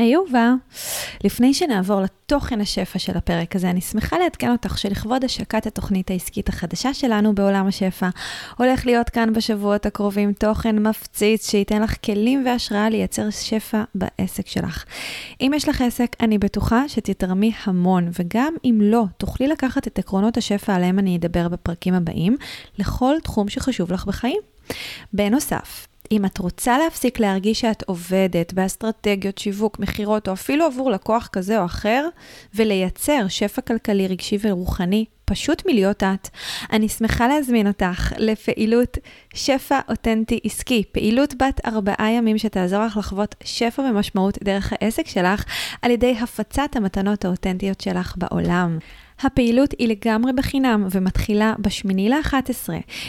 אהובה, לפני שנעבור לתוכן השפע של הפרק הזה, אני שמחה לעדכן אותך שלכבוד השקת התוכנית העסקית החדשה שלנו בעולם השפע, הולך להיות כאן בשבועות הקרובים תוכן מפציץ שייתן לך כלים והשראה לייצר שפע בעסק שלך. אם יש לך עסק, אני בטוחה שתתרמי המון, וגם אם לא, תוכלי לקחת את עקרונות השפע עליהם אני אדבר בפרקים הבאים, לכל תחום שחשוב לך בחיים. בנוסף, אם את רוצה להפסיק להרגיש שאת עובדת באסטרטגיות שיווק, מכירות, או אפילו עבור לקוח כזה או אחר, ולייצר שפע כלכלי, רגשי ורוחני, פשוט מלהיות את, אני שמחה להזמין אותך לפעילות שפע אותנטי עסקי, פעילות בת ארבעה ימים שתעזור לך לחוות שפע ומשמעות דרך העסק שלך, על ידי הפצת המתנות האותנטיות שלך בעולם. הפעילות היא לגמרי בחינם ומתחילה בשמיני ל-11.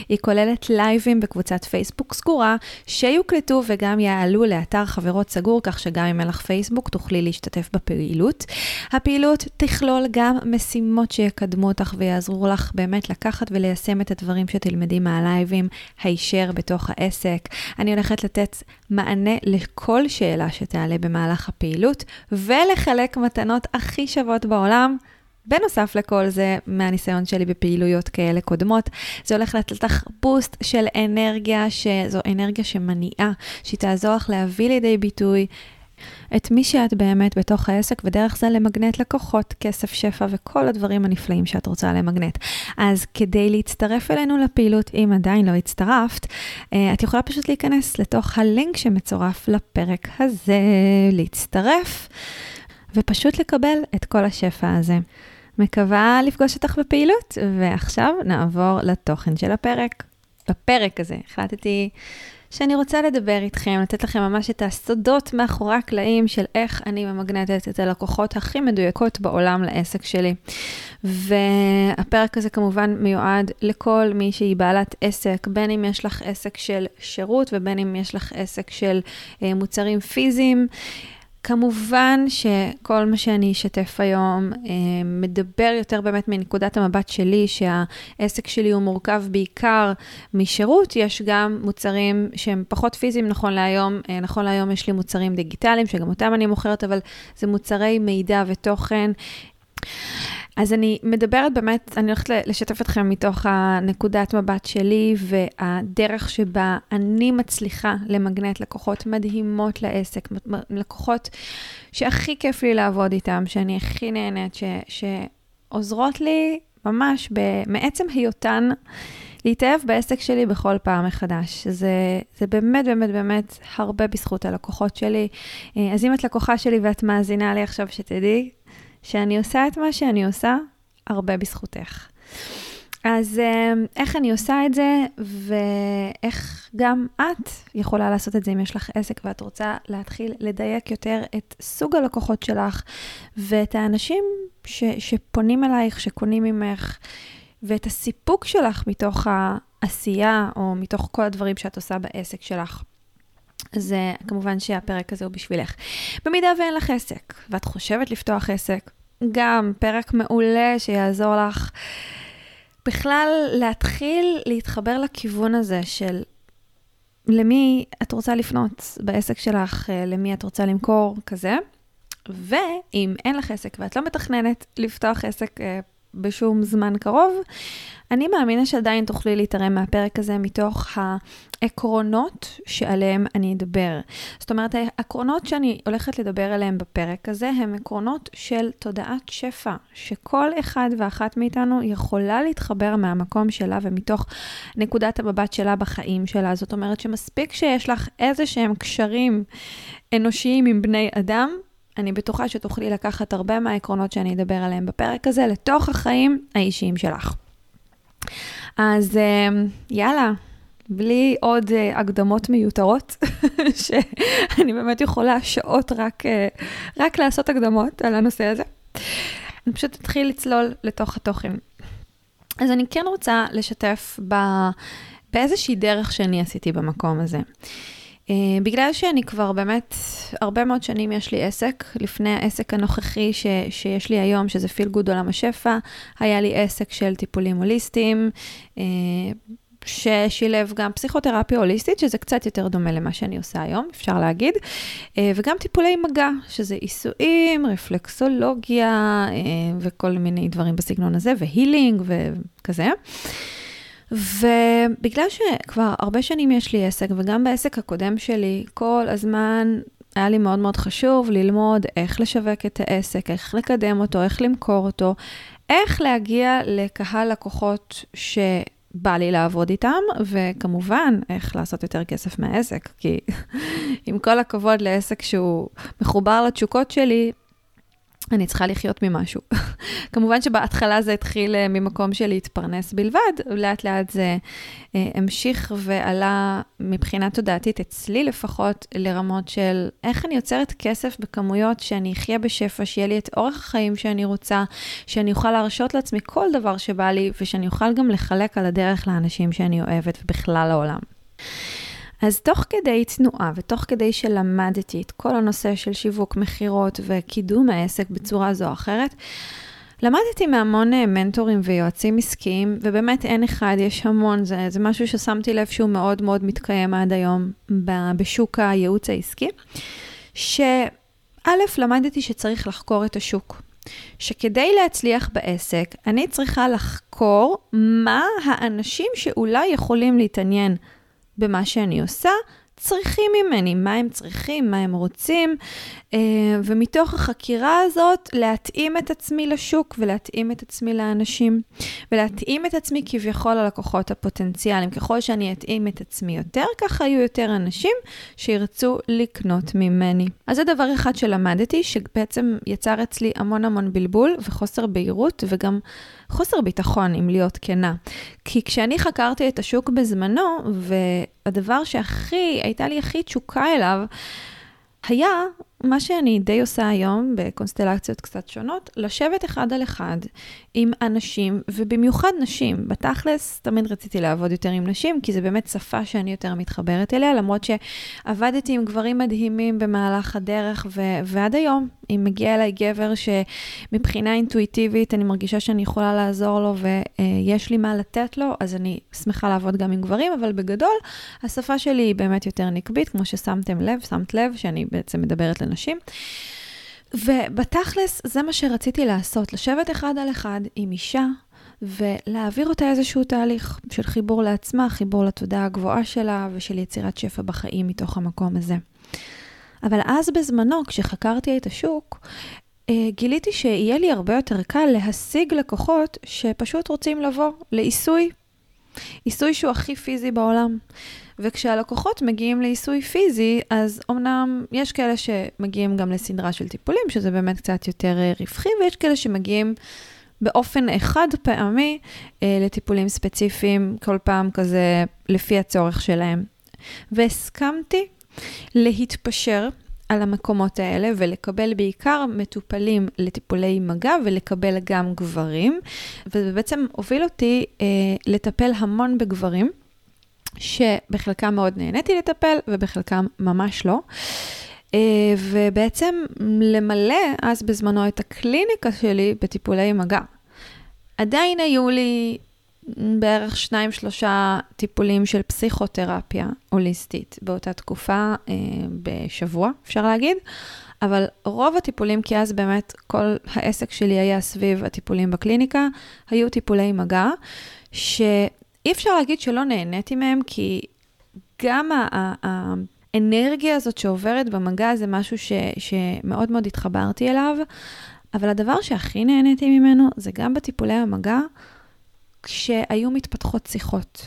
היא כוללת לייבים בקבוצת פייסבוק סגורה, שיוקלטו וגם יעלו לאתר חברות סגור, כך שגם אם אין לך פייסבוק תוכלי להשתתף בפעילות. הפעילות תכלול גם משימות שיקדמו אותך ויעזרו לך באמת לקחת וליישם את הדברים שתלמדי מהלייבים הישר בתוך העסק. אני הולכת לתת מענה לכל שאלה שתעלה במהלך הפעילות, ולחלק מתנות הכי שוות בעולם. בנוסף לכל זה, מהניסיון שלי בפעילויות כאלה קודמות, זה הולך לתת לך בוסט של אנרגיה, שזו אנרגיה שמניעה, שהיא תעזור לך להביא לידי ביטוי את מי שאת באמת בתוך העסק, ודרך זה למגנט לקוחות, כסף, שפע וכל הדברים הנפלאים שאת רוצה למגנט. אז כדי להצטרף אלינו לפעילות, אם עדיין לא הצטרפת, אה, את יכולה פשוט להיכנס לתוך הלינק שמצורף לפרק הזה, להצטרף. ופשוט לקבל את כל השפע הזה. מקווה לפגוש אותך בפעילות, ועכשיו נעבור לתוכן של הפרק. בפרק הזה החלטתי שאני רוצה לדבר איתכם, לתת לכם ממש את הסודות מאחורי הקלעים של איך אני ממגנטת את הלקוחות הכי מדויקות בעולם לעסק שלי. והפרק הזה כמובן מיועד לכל מי שהיא בעלת עסק, בין אם יש לך עסק של שירות ובין אם יש לך עסק של אה, מוצרים פיזיים. כמובן שכל מה שאני אשתף היום אה, מדבר יותר באמת מנקודת המבט שלי, שהעסק שלי הוא מורכב בעיקר משירות, יש גם מוצרים שהם פחות פיזיים נכון להיום, אה, נכון להיום יש לי מוצרים דיגיטליים, שגם אותם אני מוכרת, אבל זה מוצרי מידע ותוכן. אז אני מדברת באמת, אני הולכת לשתף אתכם מתוך הנקודת מבט שלי והדרך שבה אני מצליחה למגנט לקוחות מדהימות לעסק, לקוחות שהכי כיף לי לעבוד איתם, שאני הכי נהנית, ש, שעוזרות לי ממש מעצם היותן. להתאהב בעסק שלי בכל פעם מחדש. זה, זה באמת, באמת, באמת הרבה בזכות הלקוחות שלי. אז אם את לקוחה שלי ואת מאזינה לי עכשיו, שתדעי, שאני עושה את מה שאני עושה הרבה בזכותך. אז אה, איך אני עושה את זה, ואיך גם את יכולה לעשות את זה אם יש לך עסק ואת רוצה להתחיל לדייק יותר את סוג הלקוחות שלך, ואת האנשים ש, שפונים אלייך, שקונים ממך, ואת הסיפוק שלך מתוך העשייה, או מתוך כל הדברים שאת עושה בעסק שלך. אז uh, כמובן שהפרק הזה הוא בשבילך. במידה ואין לך עסק, ואת חושבת לפתוח עסק, גם פרק מעולה שיעזור לך בכלל להתחיל להתחבר לכיוון הזה של למי את רוצה לפנות בעסק שלך, אה, למי את רוצה למכור, כזה. ואם אין לך עסק ואת לא מתכננת לפתוח עסק uh, בשום זמן קרוב. אני מאמינה שעדיין תוכלי להתערם מהפרק הזה מתוך העקרונות שעליהם אני אדבר. זאת אומרת, העקרונות שאני הולכת לדבר עליהם בפרק הזה הם עקרונות של תודעת שפע, שכל אחד ואחת מאיתנו יכולה להתחבר מהמקום שלה ומתוך נקודת המבט שלה בחיים שלה. זאת אומרת שמספיק שיש לך איזה שהם קשרים אנושיים עם בני אדם, אני בטוחה שתוכלי לקחת הרבה מהעקרונות שאני אדבר עליהם בפרק הזה לתוך החיים האישיים שלך. אז אמ, יאללה, בלי עוד אה, הקדמות מיותרות, שאני באמת יכולה שעות רק, אה, רק לעשות הקדמות על הנושא הזה. אני פשוט אתחיל לצלול לתוך התוכן. אז אני כן רוצה לשתף ב, באיזושהי דרך שאני עשיתי במקום הזה. Uh, בגלל שאני כבר באמת, הרבה מאוד שנים יש לי עסק, לפני העסק הנוכחי ש, שיש לי היום, שזה פיל גוד עולם השפע, היה לי עסק של טיפולים הוליסטיים, uh, ששילב גם פסיכותרפיה הוליסטית, שזה קצת יותר דומה למה שאני עושה היום, אפשר להגיד, uh, וגם טיפולי מגע, שזה עיסויים, רפלקסולוגיה וכל מיני דברים בסגנון הזה, והילינג וכזה. ובגלל שכבר הרבה שנים יש לי עסק, וגם בעסק הקודם שלי, כל הזמן היה לי מאוד מאוד חשוב ללמוד איך לשווק את העסק, איך לקדם אותו, איך למכור אותו, איך להגיע לקהל לקוחות שבא לי לעבוד איתם, וכמובן, איך לעשות יותר כסף מהעסק, כי עם כל הכבוד לעסק שהוא מחובר לתשוקות שלי, אני צריכה לחיות ממשהו. כמובן שבהתחלה זה התחיל אה, ממקום של להתפרנס בלבד, לאט לאט זה אה, המשיך ועלה מבחינה תודעתית, אצלי לפחות, לרמות של איך אני יוצרת כסף בכמויות שאני אחיה בשפע, שיהיה לי את אורח החיים שאני רוצה, שאני אוכל להרשות לעצמי כל דבר שבא לי, ושאני אוכל גם לחלק על הדרך לאנשים שאני אוהבת ובכלל העולם. אז תוך כדי תנועה ותוך כדי שלמדתי את כל הנושא של שיווק, מכירות וקידום העסק בצורה זו או אחרת, למדתי מהמון אה, מנטורים ויועצים עסקיים, ובאמת אין אחד, יש המון, זה, זה משהו ששמתי לב שהוא מאוד מאוד מתקיים עד היום בשוק הייעוץ העסקי, שא', למדתי שצריך לחקור את השוק. שכדי להצליח בעסק, אני צריכה לחקור מה האנשים שאולי יכולים להתעניין במה שאני עושה, צריכים ממני, מה הם צריכים, מה הם רוצים, ומתוך החקירה הזאת להתאים את עצמי לשוק ולהתאים את עצמי לאנשים, ולהתאים את עצמי כביכול ללקוחות הפוטנציאליים. ככל שאני אתאים את עצמי יותר, ככה יהיו יותר אנשים שירצו לקנות ממני. אז זה דבר אחד שלמדתי, שבעצם יצר אצלי המון המון בלבול וחוסר בהירות, וגם חוסר ביטחון, אם להיות כנה. כי כשאני חקרתי את השוק בזמנו, והדבר שהכי, הייתה לי הכי תשוקה אליו, היה מה שאני די עושה היום בקונסטלציות קצת שונות, לשבת אחד על אחד עם אנשים, ובמיוחד נשים. בתכלס, תמיד רציתי לעבוד יותר עם נשים, כי זו באמת שפה שאני יותר מתחברת אליה, למרות שעבדתי עם גברים מדהימים במהלך הדרך, ו- ועד היום, אם מגיע אליי גבר שמבחינה אינטואיטיבית אני מרגישה שאני יכולה לעזור לו ויש לי מה לתת לו, אז אני שמחה לעבוד גם עם גברים, אבל בגדול, השפה שלי היא באמת יותר נקבית, כמו ששמתם לב, שמת לב, שאני בעצם מדברת אנשים. ובתכלס, זה מה שרציתי לעשות, לשבת אחד על אחד עם אישה ולהעביר אותה איזשהו תהליך של חיבור לעצמה, חיבור לתודעה הגבוהה שלה ושל יצירת שפע בחיים מתוך המקום הזה. אבל אז בזמנו, כשחקרתי את השוק, אה, גיליתי שיהיה לי הרבה יותר קל להשיג לקוחות שפשוט רוצים לבוא לעיסוי, עיסוי שהוא הכי פיזי בעולם. וכשהלקוחות מגיעים לעיסוי פיזי, אז אמנם יש כאלה שמגיעים גם לסדרה של טיפולים, שזה באמת קצת יותר אה, רווחי, ויש כאלה שמגיעים באופן חד פעמי אה, לטיפולים ספציפיים, כל פעם כזה לפי הצורך שלהם. והסכמתי להתפשר על המקומות האלה ולקבל בעיקר מטופלים לטיפולי מגע ולקבל גם גברים. וזה בעצם הוביל אותי אה, לטפל המון בגברים. שבחלקם מאוד נהניתי לטפל ובחלקם ממש לא. Uh, ובעצם למלא אז בזמנו את הקליניקה שלי בטיפולי מגע. עדיין היו לי בערך שניים, שלושה טיפולים של פסיכותרפיה הוליסטית באותה תקופה uh, בשבוע, אפשר להגיד, אבל רוב הטיפולים, כי אז באמת כל העסק שלי היה סביב הטיפולים בקליניקה, היו טיפולי מגע, שאי אפשר להגיד שלא נהניתי מהם, כי גם האנרגיה הזאת שעוברת במגע זה משהו ש, שמאוד מאוד התחברתי אליו, אבל הדבר שהכי נהניתי ממנו זה גם בטיפולי המגע, כשהיו מתפתחות שיחות.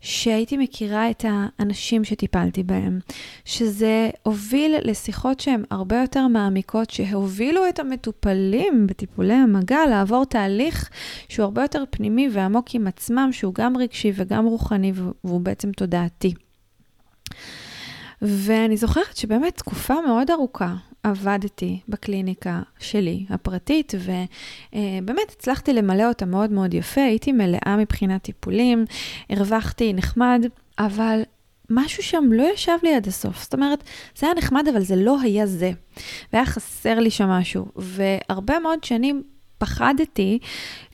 שהייתי מכירה את האנשים שטיפלתי בהם, שזה הוביל לשיחות שהן הרבה יותר מעמיקות, שהובילו את המטופלים בטיפולי המגע לעבור תהליך שהוא הרבה יותר פנימי ועמוק עם עצמם, שהוא גם רגשי וגם רוחני והוא בעצם תודעתי. ואני זוכרת שבאמת תקופה מאוד ארוכה עבדתי בקליניקה שלי, הפרטית, ובאמת הצלחתי למלא אותה מאוד מאוד יפה, הייתי מלאה מבחינת טיפולים, הרווחתי נחמד, אבל משהו שם לא ישב לי עד הסוף. זאת אומרת, זה היה נחמד, אבל זה לא היה זה. והיה חסר לי שם משהו. והרבה מאוד שנים פחדתי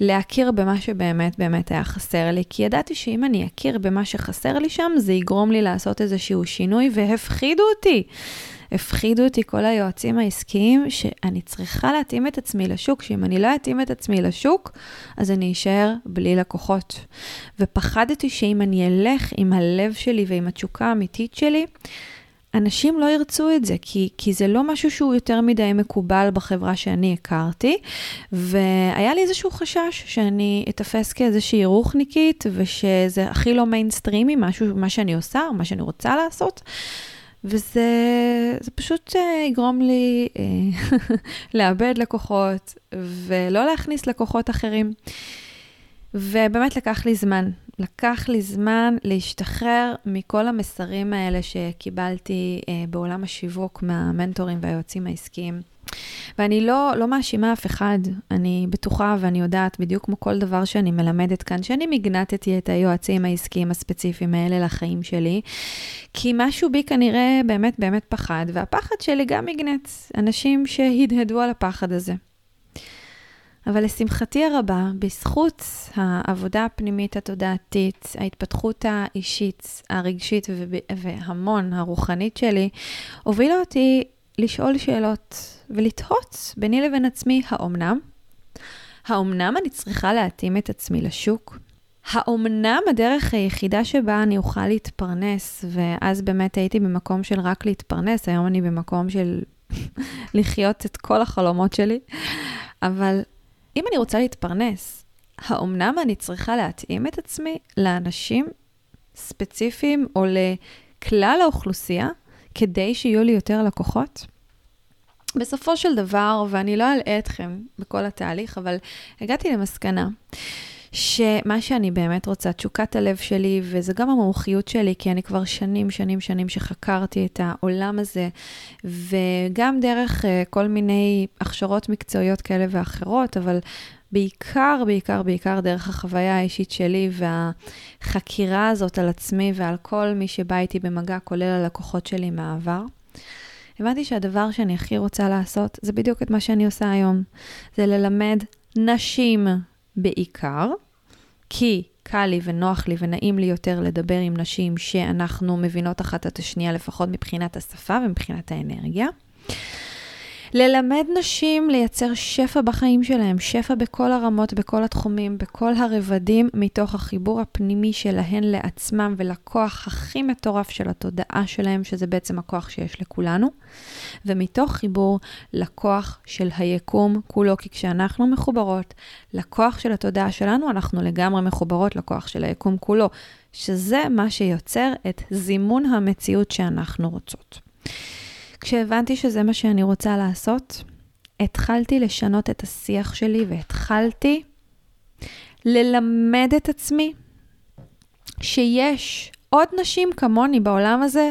להכיר במה שבאמת באמת היה חסר לי, כי ידעתי שאם אני אכיר במה שחסר לי שם, זה יגרום לי לעשות איזשהו שינוי, והפחידו אותי. הפחידו אותי כל היועצים העסקיים שאני צריכה להתאים את עצמי לשוק, שאם אני לא אתאים את עצמי לשוק, אז אני אשאר בלי לקוחות. ופחדתי שאם אני אלך עם הלב שלי ועם התשוקה האמיתית שלי, אנשים לא ירצו את זה, כי, כי זה לא משהו שהוא יותר מדי מקובל בחברה שאני הכרתי, והיה לי איזשהו חשש שאני אתפס כאיזושהי רוחניקית, ושזה הכי לא מיינסטרימי, משהו, מה שאני עושה, או מה שאני רוצה לעשות. וזה פשוט uh, יגרום לי uh, לאבד לקוחות ולא להכניס לקוחות אחרים. ובאמת לקח לי זמן. לקח לי זמן להשתחרר מכל המסרים האלה שקיבלתי uh, בעולם השיווק מהמנטורים והיועצים העסקיים. ואני לא, לא מאשימה אף אחד, אני בטוחה ואני יודעת, בדיוק כמו כל דבר שאני מלמדת כאן, שאני מגנטתי את היועצים העסקיים הספציפיים האלה לחיים שלי, כי משהו בי כנראה באמת באמת פחד, והפחד שלי גם מגנט אנשים שהדהדו על הפחד הזה. אבל לשמחתי הרבה, בזכות העבודה הפנימית התודעתית, ההתפתחות האישית, הרגשית והמון הרוחנית שלי, הובילה אותי לשאול שאלות ולתהות ביני לבין עצמי, האומנם? האומנם אני צריכה להתאים את עצמי לשוק? האומנם הדרך היחידה שבה אני אוכל להתפרנס, ואז באמת הייתי במקום של רק להתפרנס, היום אני במקום של לחיות את כל החלומות שלי, אבל אם אני רוצה להתפרנס, האומנם אני צריכה להתאים את עצמי לאנשים ספציפיים או לכלל האוכלוסייה כדי שיהיו לי יותר לקוחות? בסופו של דבר, ואני לא אלאה אתכם בכל התהליך, אבל הגעתי למסקנה שמה שאני באמת רוצה, תשוקת הלב שלי, וזה גם המומחיות שלי, כי אני כבר שנים, שנים, שנים שחקרתי את העולם הזה, וגם דרך uh, כל מיני הכשרות מקצועיות כאלה ואחרות, אבל בעיקר, בעיקר, בעיקר דרך החוויה האישית שלי והחקירה הזאת על עצמי ועל כל מי שבא איתי במגע, כולל הלקוחות שלי מהעבר. הבנתי שהדבר שאני הכי רוצה לעשות, זה בדיוק את מה שאני עושה היום. זה ללמד נשים בעיקר, כי קל לי ונוח לי ונעים לי יותר לדבר עם נשים שאנחנו מבינות אחת את השנייה, לפחות מבחינת השפה ומבחינת האנרגיה. ללמד נשים לייצר שפע בחיים שלהם, שפע בכל הרמות, בכל התחומים, בכל הרבדים, מתוך החיבור הפנימי שלהן לעצמם ולכוח הכי מטורף של התודעה שלהם, שזה בעצם הכוח שיש לכולנו, ומתוך חיבור לכוח של היקום כולו, כי כשאנחנו מחוברות לכוח של התודעה שלנו, אנחנו לגמרי מחוברות לכוח של היקום כולו, שזה מה שיוצר את זימון המציאות שאנחנו רוצות. כשהבנתי שזה מה שאני רוצה לעשות, התחלתי לשנות את השיח שלי והתחלתי ללמד את עצמי שיש עוד נשים כמוני בעולם הזה,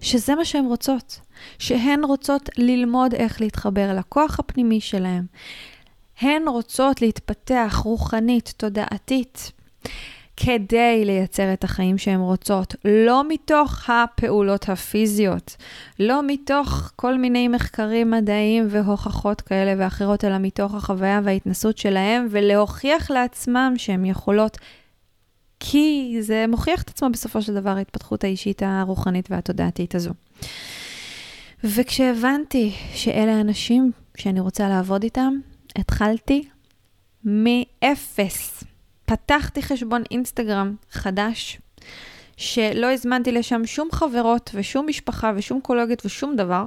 שזה מה שהן רוצות. שהן רוצות ללמוד איך להתחבר לכוח הפנימי שלהן. הן רוצות להתפתח רוחנית, תודעתית. כדי לייצר את החיים שהן רוצות, לא מתוך הפעולות הפיזיות, לא מתוך כל מיני מחקרים מדעיים והוכחות כאלה ואחרות, אלא מתוך החוויה וההתנסות שלהן, ולהוכיח לעצמם שהן יכולות, כי זה מוכיח את עצמו בסופו של דבר, ההתפתחות האישית הרוחנית והתודעתית הזו. וכשהבנתי שאלה האנשים שאני רוצה לעבוד איתם, התחלתי מאפס. פתחתי חשבון אינסטגרם חדש, שלא הזמנתי לשם שום חברות ושום משפחה ושום קולגית ושום דבר.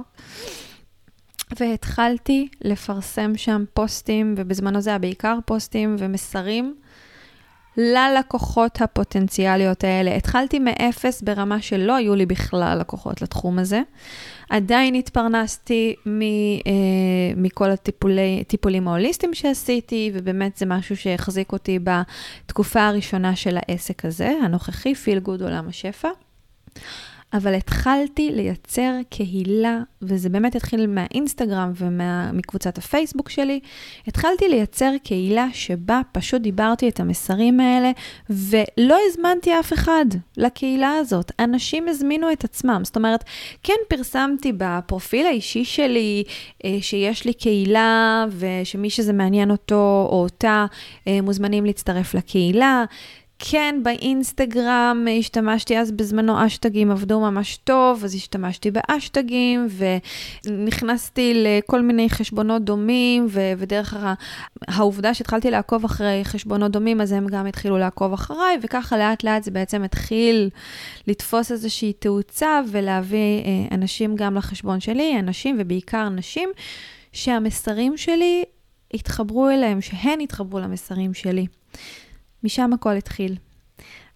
והתחלתי לפרסם שם פוסטים, ובזמנו זה היה בעיקר פוסטים ומסרים ללקוחות הפוטנציאליות האלה. התחלתי מאפס ברמה שלא היו לי בכלל לקוחות לתחום הזה. עדיין התפרנסתי מ, אה, מכל הטיפולים ההוליסטיים שעשיתי, ובאמת זה משהו שהחזיק אותי בתקופה הראשונה של העסק הזה, הנוכחי, פיל גוד עולם השפע. אבל התחלתי לייצר קהילה, וזה באמת התחיל מהאינסטגרם ומקבוצת הפייסבוק שלי, התחלתי לייצר קהילה שבה פשוט דיברתי את המסרים האלה, ולא הזמנתי אף אחד לקהילה הזאת. אנשים הזמינו את עצמם. זאת אומרת, כן פרסמתי בפרופיל האישי שלי אה, שיש לי קהילה, ושמי שזה מעניין אותו או אותה, אה, מוזמנים להצטרף לקהילה. כן, באינסטגרם השתמשתי אז בזמנו אשטגים עבדו ממש טוב, אז השתמשתי באשטגים ונכנסתי לכל מיני חשבונות דומים, ו- ודרך העובדה שהתחלתי לעקוב אחרי חשבונות דומים, אז הם גם התחילו לעקוב אחריי, וככה לאט לאט זה בעצם התחיל לתפוס איזושהי תאוצה ולהביא אה, אנשים גם לחשבון שלי, אנשים ובעיקר נשים, שהמסרים שלי התחברו אליהם, שהן התחברו למסרים שלי. משם הכל התחיל.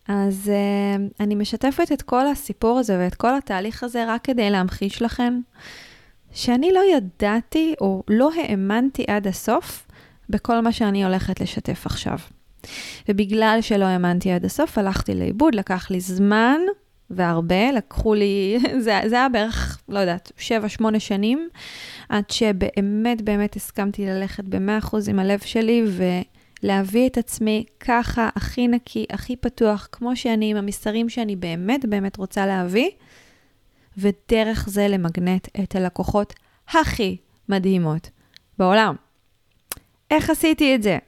אז uh, אני משתפת את כל הסיפור הזה ואת כל התהליך הזה רק כדי להמחיש לכם שאני לא ידעתי או לא האמנתי עד הסוף בכל מה שאני הולכת לשתף עכשיו. ובגלל שלא האמנתי עד הסוף, הלכתי לאיבוד, לקח לי זמן והרבה, לקחו לי, זה, זה היה בערך, לא יודעת, 7-8 שנים, עד שבאמת באמת הסכמתי ללכת ב-100% עם הלב שלי, ו... להביא את עצמי ככה, הכי נקי, הכי פתוח, כמו שאני, עם המסרים שאני באמת באמת רוצה להביא, ודרך זה למגנט את הלקוחות הכי מדהימות בעולם. איך עשיתי את זה?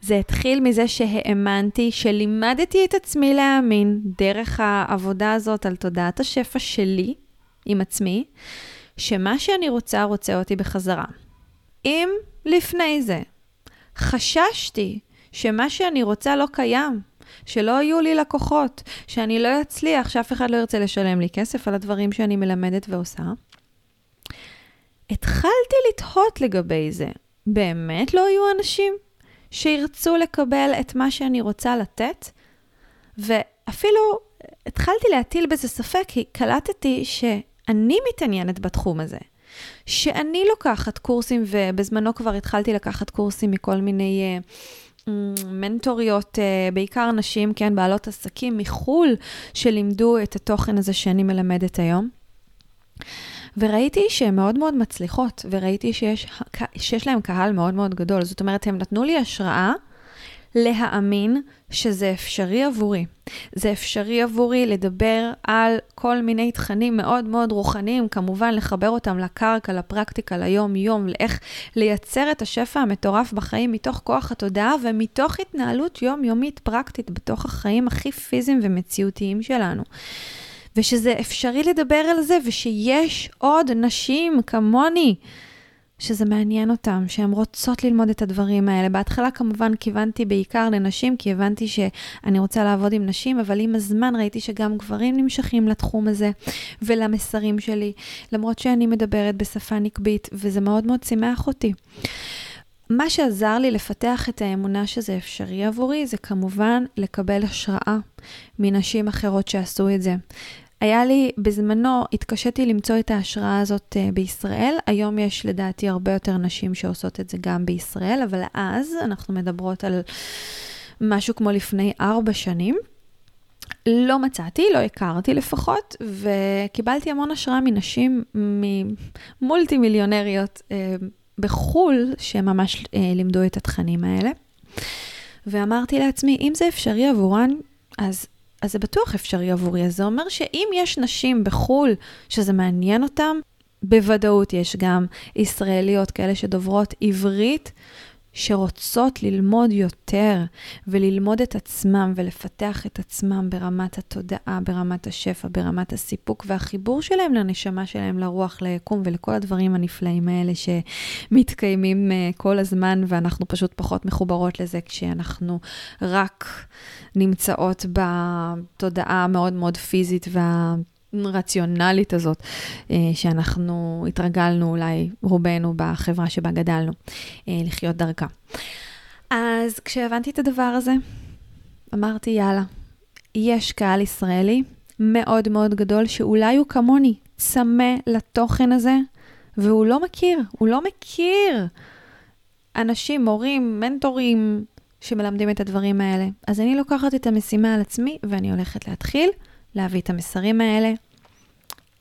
זה התחיל מזה שהאמנתי, שלימדתי את עצמי להאמין דרך העבודה הזאת על תודעת השפע שלי עם עצמי, שמה שאני רוצה רוצה אותי בחזרה. אם לפני זה חששתי שמה שאני רוצה לא קיים, שלא יהיו לי לקוחות, שאני לא אצליח, שאף אחד לא ירצה לשלם לי כסף על הדברים שאני מלמדת ועושה. התחלתי לתהות לגבי זה. באמת לא יהיו אנשים שירצו לקבל את מה שאני רוצה לתת? ואפילו התחלתי להטיל בזה ספק, כי קלטתי שאני מתעניינת בתחום הזה. שאני לוקחת קורסים, ובזמנו כבר התחלתי לקחת קורסים מכל מיני... uh, מנטוריות, uh, בעיקר נשים, כן, בעלות עסקים מחו"ל, שלימדו את התוכן הזה שאני מלמדת היום. וראיתי שהן מאוד מאוד מצליחות, וראיתי שיש, שיש להן קהל מאוד מאוד גדול. זאת אומרת, הם נתנו לי השראה להאמין שזה אפשרי עבורי. זה אפשרי עבורי לדבר על כל מיני תכנים מאוד מאוד רוחניים, כמובן לחבר אותם לקרקע, לפרקטיקה, ליום-יום, לאיך לייצר את השפע המטורף בחיים מתוך כוח התודעה ומתוך התנהלות יומיומית פרקטית בתוך החיים הכי פיזיים ומציאותיים שלנו. ושזה אפשרי לדבר על זה, ושיש עוד נשים כמוני שזה מעניין אותם, שהן רוצות ללמוד את הדברים האלה. בהתחלה כמובן כיוונתי בעיקר לנשים, כי הבנתי שאני רוצה לעבוד עם נשים, אבל עם הזמן ראיתי שגם גברים נמשכים לתחום הזה ולמסרים שלי, למרות שאני מדברת בשפה נקבית, וזה מאוד מאוד שימח אותי. מה שעזר לי לפתח את האמונה שזה אפשרי עבורי, זה כמובן לקבל השראה מנשים אחרות שעשו את זה. היה לי, בזמנו התקשיתי למצוא את ההשראה הזאת uh, בישראל. היום יש לדעתי הרבה יותר נשים שעושות את זה גם בישראל, אבל אז אנחנו מדברות על משהו כמו לפני ארבע שנים. לא מצאתי, לא הכרתי לפחות, וקיבלתי המון השראה מנשים, ממולטי מיליונריות uh, בחו"ל, שממש uh, לימדו את התכנים האלה. ואמרתי לעצמי, אם זה אפשרי עבורן, אז אז זה בטוח אפשרי עבורי. אז זה אומר שאם יש נשים בחו"ל שזה מעניין אותן, בוודאות יש גם ישראליות כאלה שדוברות עברית, שרוצות ללמוד יותר וללמוד את עצמם ולפתח את עצמם ברמת התודעה, ברמת השפע, ברמת הסיפוק והחיבור שלהם לנשמה שלהם, לרוח, ליקום ולכל הדברים הנפלאים האלה שמתקיימים אה, כל הזמן ואנחנו פשוט פחות מחוברות לזה כשאנחנו רק נמצאות בתודעה המאוד מאוד פיזית וה... רציונלית הזאת, אה, שאנחנו התרגלנו אולי רובנו בחברה שבה גדלנו, אה, לחיות דרכה. אז כשהבנתי את הדבר הזה, אמרתי, יאללה, יש קהל ישראלי מאוד מאוד גדול, שאולי הוא כמוני, צמא לתוכן הזה, והוא לא מכיר, הוא לא מכיר אנשים, מורים, מנטורים, שמלמדים את הדברים האלה. אז אני לוקחת את המשימה על עצמי, ואני הולכת להתחיל להביא את המסרים האלה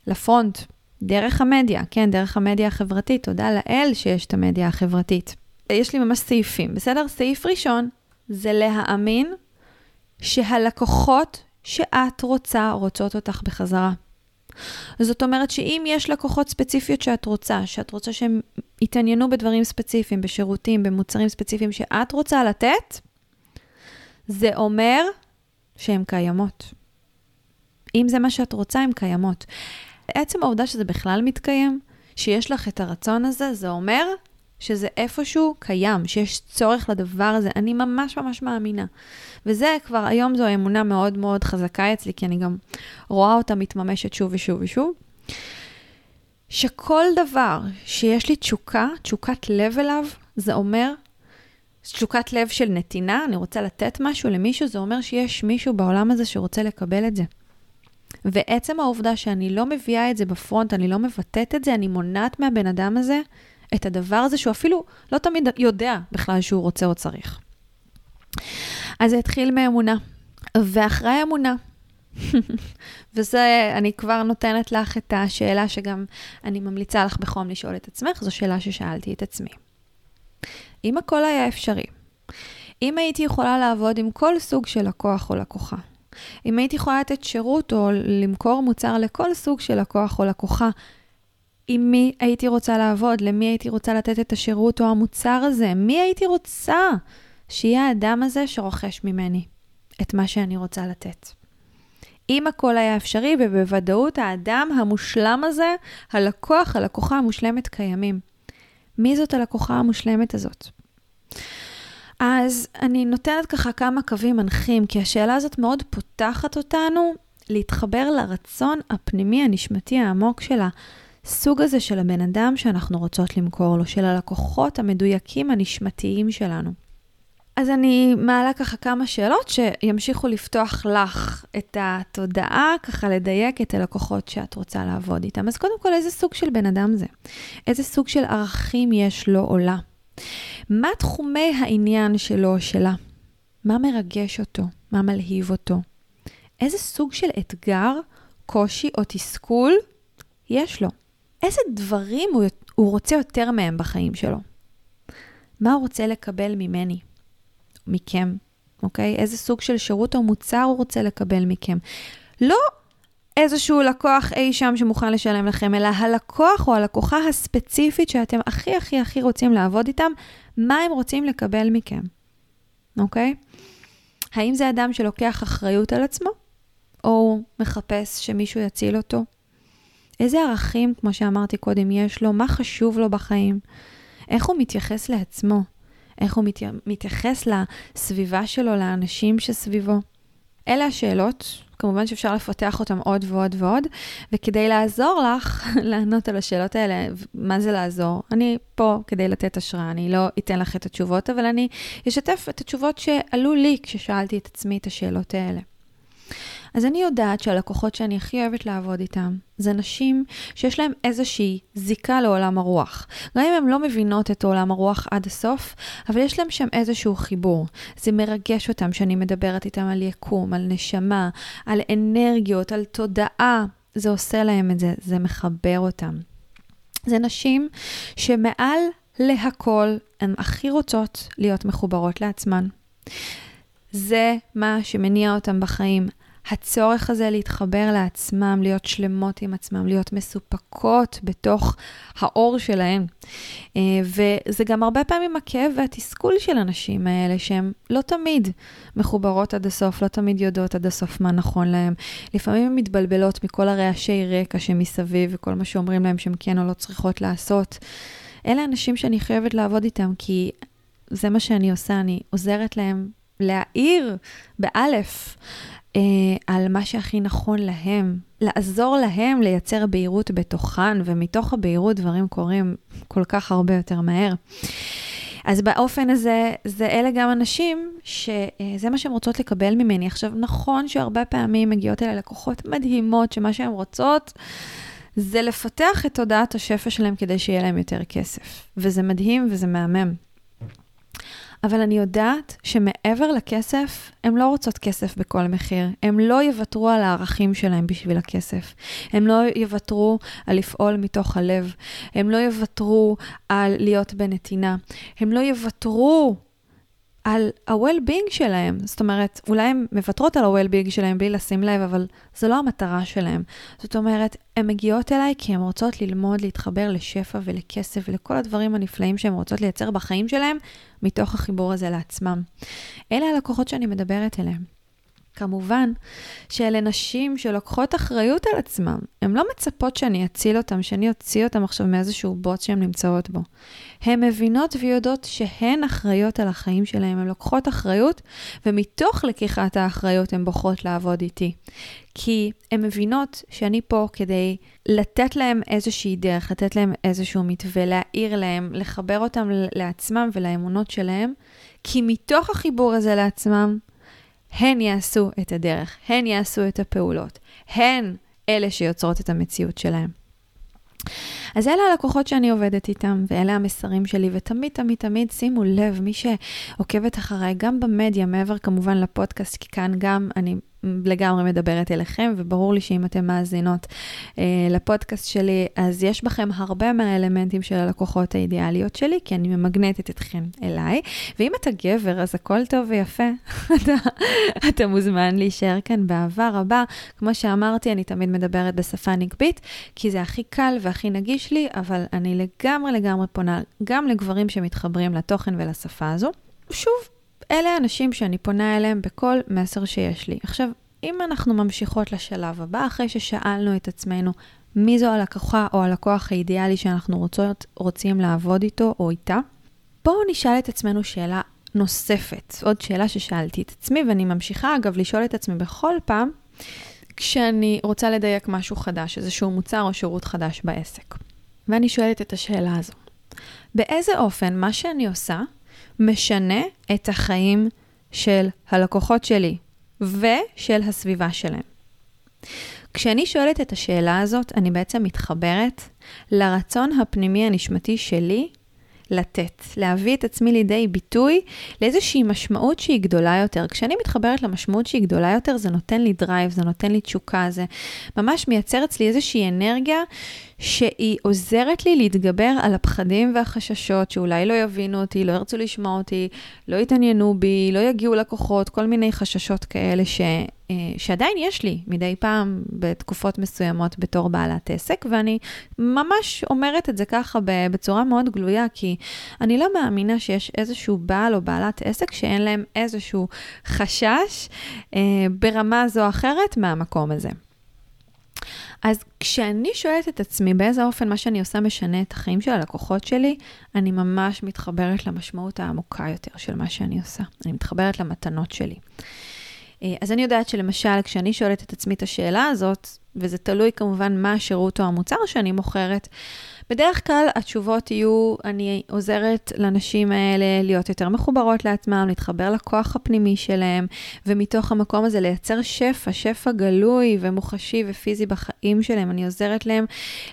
לפרונט, דרך המדיה, כן, דרך המדיה החברתית, תודה לאל שיש את המדיה החברתית. יש לי ממש סעיפים, בסדר? סעיף ראשון זה להאמין שהלקוחות שאת רוצה, רוצות אותך בחזרה. זאת אומרת שאם יש לקוחות ספציפיות שאת רוצה, שאת רוצה שהם יתעניינו בדברים ספציפיים, בשירותים, במוצרים ספציפיים שאת רוצה לתת, זה אומר שהן קיימות. אם זה מה שאת רוצה, הן קיימות. עצם העובדה שזה בכלל מתקיים, שיש לך את הרצון הזה, זה אומר שזה איפשהו קיים, שיש צורך לדבר הזה. אני ממש ממש מאמינה. וזה כבר, היום זו אמונה מאוד מאוד חזקה אצלי, כי אני גם רואה אותה מתממשת שוב ושוב ושוב. שכל דבר שיש לי תשוקה, תשוקת לב אליו, זה אומר תשוקת לב של נתינה, אני רוצה לתת משהו למישהו, זה אומר שיש מישהו בעולם הזה שרוצה לקבל את זה. ועצם העובדה שאני לא מביאה את זה בפרונט, אני לא מבטאת את זה, אני מונעת מהבן אדם הזה את הדבר הזה שהוא אפילו לא תמיד יודע בכלל שהוא רוצה או צריך. אז זה התחיל מאמונה. ואחרי האמונה, וזה, אני כבר נותנת לך את השאלה שגם אני ממליצה לך בחום לשאול את עצמך, זו שאלה ששאלתי את עצמי. אם הכל היה אפשרי, אם הייתי יכולה לעבוד עם כל סוג של לקוח או לקוחה, אם הייתי יכולה לתת שירות או למכור מוצר לכל סוג של לקוח או לקוחה, עם מי הייתי רוצה לעבוד, למי הייתי רוצה לתת את השירות או המוצר הזה, מי הייתי רוצה שיהיה האדם הזה שרוכש ממני את מה שאני רוצה לתת. אם הכל היה אפשרי, ובוודאות האדם המושלם הזה, הלקוח, הלקוחה המושלמת קיימים. מי זאת הלקוחה המושלמת הזאת? אז אני נותנת ככה כמה קווים מנחים, כי השאלה הזאת מאוד פותחת אותנו להתחבר לרצון הפנימי, הנשמתי העמוק של הסוג הזה של הבן אדם שאנחנו רוצות למכור לו, של הלקוחות המדויקים הנשמתיים שלנו. אז אני מעלה ככה כמה שאלות שימשיכו לפתוח לך את התודעה, ככה לדייק את הלקוחות שאת רוצה לעבוד איתם. אז קודם כל, איזה סוג של בן אדם זה? איזה סוג של ערכים יש לו או לה? מה תחומי העניין שלו או שלה? מה מרגש אותו? מה מלהיב אותו? איזה סוג של אתגר, קושי או תסכול יש לו? איזה דברים הוא, הוא רוצה יותר מהם בחיים שלו? מה הוא רוצה לקבל ממני? מכם, אוקיי? איזה סוג של שירות או מוצר הוא רוצה לקבל מכם? לא איזשהו לקוח אי שם שמוכן לשלם לכם, אלא הלקוח או הלקוחה הספציפית שאתם הכי הכי הכי רוצים לעבוד איתם, מה הם רוצים לקבל מכם, אוקיי? האם זה אדם שלוקח אחריות על עצמו, או הוא מחפש שמישהו יציל אותו? איזה ערכים, כמו שאמרתי קודם, יש לו? מה חשוב לו בחיים? איך הוא מתייחס לעצמו? איך הוא מת... מתייחס לסביבה שלו, לאנשים שסביבו? אלה השאלות כמובן שאפשר לפתח אותם עוד ועוד ועוד, וכדי לעזור לך לענות על השאלות האלה, מה זה לעזור? אני פה כדי לתת השראה, אני לא אתן לך את התשובות, אבל אני אשתף את התשובות שעלו לי כששאלתי את עצמי את השאלות האלה. אז אני יודעת שהלקוחות שאני הכי אוהבת לעבוד איתם, זה נשים שיש להן איזושהי זיקה לעולם הרוח. גם אם הן לא מבינות את עולם הרוח עד הסוף, אבל יש להן שם איזשהו חיבור. זה מרגש אותם שאני מדברת איתם על יקום, על נשמה, על אנרגיות, על תודעה. זה עושה להם את זה, זה מחבר אותם. זה נשים שמעל להכל הן הכי רוצות להיות מחוברות לעצמן. זה מה שמניע אותם בחיים. הצורך הזה להתחבר לעצמם, להיות שלמות עם עצמם, להיות מסופקות בתוך האור שלהם. אה, וזה גם הרבה פעמים הכאב והתסכול של הנשים האלה, שהן לא תמיד מחוברות עד הסוף, לא תמיד יודעות עד הסוף מה נכון להן. לפעמים הן מתבלבלות מכל הרעשי רקע שמסביב וכל מה שאומרים להן שהן כן או לא צריכות לעשות. אלה אנשים שאני חייבת לעבוד איתם, כי זה מה שאני עושה, אני עוזרת להם להעיר, באלף, אה, על מה שהכי נכון להם, לעזור להם לייצר בהירות בתוכן, ומתוך הבהירות דברים קורים כל כך הרבה יותר מהר. אז באופן הזה, זה אלה גם אנשים שזה מה שהן רוצות לקבל ממני. עכשיו, נכון שהרבה פעמים מגיעות אליי לקוחות מדהימות, שמה שהן רוצות זה לפתח את תודעת השפע שלהם כדי שיהיה להם יותר כסף. וזה מדהים וזה מהמם. אבל אני יודעת שמעבר לכסף, הן לא רוצות כסף בכל מחיר. הן לא יוותרו על הערכים שלהם בשביל הכסף. הן לא יוותרו על לפעול מתוך הלב. הן לא יוותרו על להיות בנתינה. הן לא יוותרו על ה-well-being שלהם. זאת אומרת, אולי הן מוותרות על ה-well-being שלהם בלי לשים לב, אבל זו לא המטרה שלהם. זאת אומרת, הן מגיעות אליי כי הן רוצות ללמוד, להתחבר לשפע ולכסף ולכל הדברים הנפלאים שהן רוצות לייצר בחיים שלהם, מתוך החיבור הזה לעצמם. אלה הלקוחות שאני מדברת אליהם. כמובן שאלה נשים שלוקחות אחריות על עצמם. הן לא מצפות שאני אציל אותם, שאני אוציא אותם עכשיו מאיזשהו בוט שהן נמצאות בו. הן מבינות ויודעות שהן אחראיות על החיים שלהן, הן לוקחות אחריות, ומתוך לקיחת האחריות הן בוחרות לעבוד איתי. כי הן מבינות שאני פה כדי לתת להם איזושהי דרך, לתת להם איזשהו מתווה, להעיר להם, לחבר אותם לעצמם ולאמונות שלהם, כי מתוך החיבור הזה לעצמם, הן יעשו את הדרך, הן יעשו את הפעולות, הן אלה שיוצרות את המציאות שלהם. אז אלה הלקוחות שאני עובדת איתם, ואלה המסרים שלי, ותמיד, תמיד, תמיד שימו לב, מי שעוקבת אחריי, גם במדיה, מעבר כמובן לפודקאסט, כי כאן גם אני לגמרי מדברת אליכם, וברור לי שאם אתן מאזינות אה, לפודקאסט שלי, אז יש בכם הרבה מהאלמנטים של הלקוחות האידיאליות שלי, כי אני ממגנטת אתכם אליי. ואם אתה גבר, אז הכל טוב ויפה. אתה, אתה מוזמן להישאר כאן באהבה רבה. כמו שאמרתי, אני תמיד מדברת בשפה נגבית, כי זה הכי קל והכי נגיש לי, אבל אני לגמרי לגמרי פונה גם לגברים שמתחברים לתוכן ולשפה הזו. שוב, אלה האנשים שאני פונה אליהם בכל מסר שיש לי. עכשיו, אם אנחנו ממשיכות לשלב הבא, אחרי ששאלנו את עצמנו מי זו הלקוחה או הלקוח האידיאלי שאנחנו רוצות, רוצים לעבוד איתו או איתה, בואו נשאל את עצמנו שאלה נוספת, עוד שאלה ששאלתי את עצמי, ואני ממשיכה אגב לשאול את עצמי בכל פעם כשאני רוצה לדייק משהו חדש, איזשהו מוצר או שירות חדש בעסק. ואני שואלת את השאלה הזו. באיזה אופן מה שאני עושה משנה את החיים של הלקוחות שלי ושל הסביבה שלהם. כשאני שואלת את השאלה הזאת, אני בעצם מתחברת לרצון הפנימי הנשמתי שלי לתת, להביא את עצמי לידי ביטוי לאיזושהי משמעות שהיא גדולה יותר. כשאני מתחברת למשמעות שהיא גדולה יותר, זה נותן לי drive, זה נותן לי תשוקה, זה ממש מייצר אצלי איזושהי אנרגיה שהיא עוזרת לי להתגבר על הפחדים והחששות שאולי לא יבינו אותי, לא ירצו לשמוע אותי, לא יתעניינו בי, לא יגיעו לקוחות, כל מיני חששות כאלה ש, שעדיין יש לי מדי פעם בתקופות מסוימות בתור בעלת עסק, ואני ממש אומרת את זה ככה בצורה מאוד גלויה, כי אני לא מאמינה שיש איזשהו בעל או בעלת עסק שאין להם איזשהו חשש אה, ברמה זו או אחרת מהמקום הזה. אז כשאני שואלת את עצמי באיזה אופן מה שאני עושה משנה את החיים של הלקוחות שלי, אני ממש מתחברת למשמעות העמוקה יותר של מה שאני עושה. אני מתחברת למתנות שלי. אה, אז אני יודעת שלמשל, כשאני שואלת את עצמי את השאלה הזאת, וזה תלוי כמובן מה השירות או המוצר שאני מוכרת, בדרך כלל התשובות יהיו, אני עוזרת לנשים האלה להיות יותר מחוברות לעצמם, להתחבר לכוח הפנימי שלהם, ומתוך המקום הזה לייצר שפע, שפע גלוי ומוחשי ופיזי בחיים שלהם. אני עוזרת להם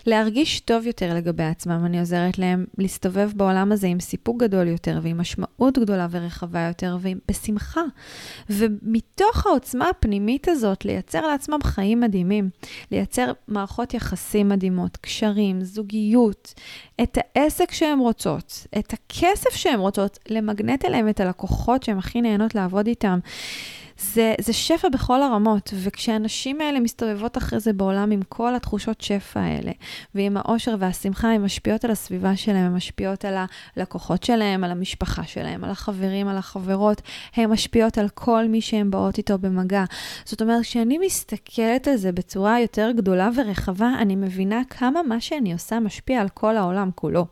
להרגיש טוב יותר לגבי עצמם, אני עוזרת להם להסתובב בעולם הזה עם סיפוק גדול יותר, ועם משמעות גדולה ורחבה יותר, ובשמחה. ומתוך העוצמה הפנימית הזאת, לייצר לעצמם חיים מדהימים, לייצר מערכות יחסים מדהימות, קשרים, זוגיות. הבריאות, את העסק שהן רוצות, את הכסף שהן רוצות, למגנט אליהם את הלקוחות שהן הכי נהנות לעבוד איתם. זה, זה שפע בכל הרמות, וכשהנשים האלה מסתובבות אחרי זה בעולם עם כל התחושות שפע האלה, ועם האושר והשמחה, הן משפיעות על הסביבה שלהם, הן משפיעות על הלקוחות שלהם, על המשפחה שלהם, על החברים, על החברות, הן משפיעות על כל מי שהן באות איתו במגע. זאת אומרת, כשאני מסתכלת על זה בצורה יותר גדולה ורחבה, אני מבינה כמה מה שאני עושה משפיע על כל העולם כולו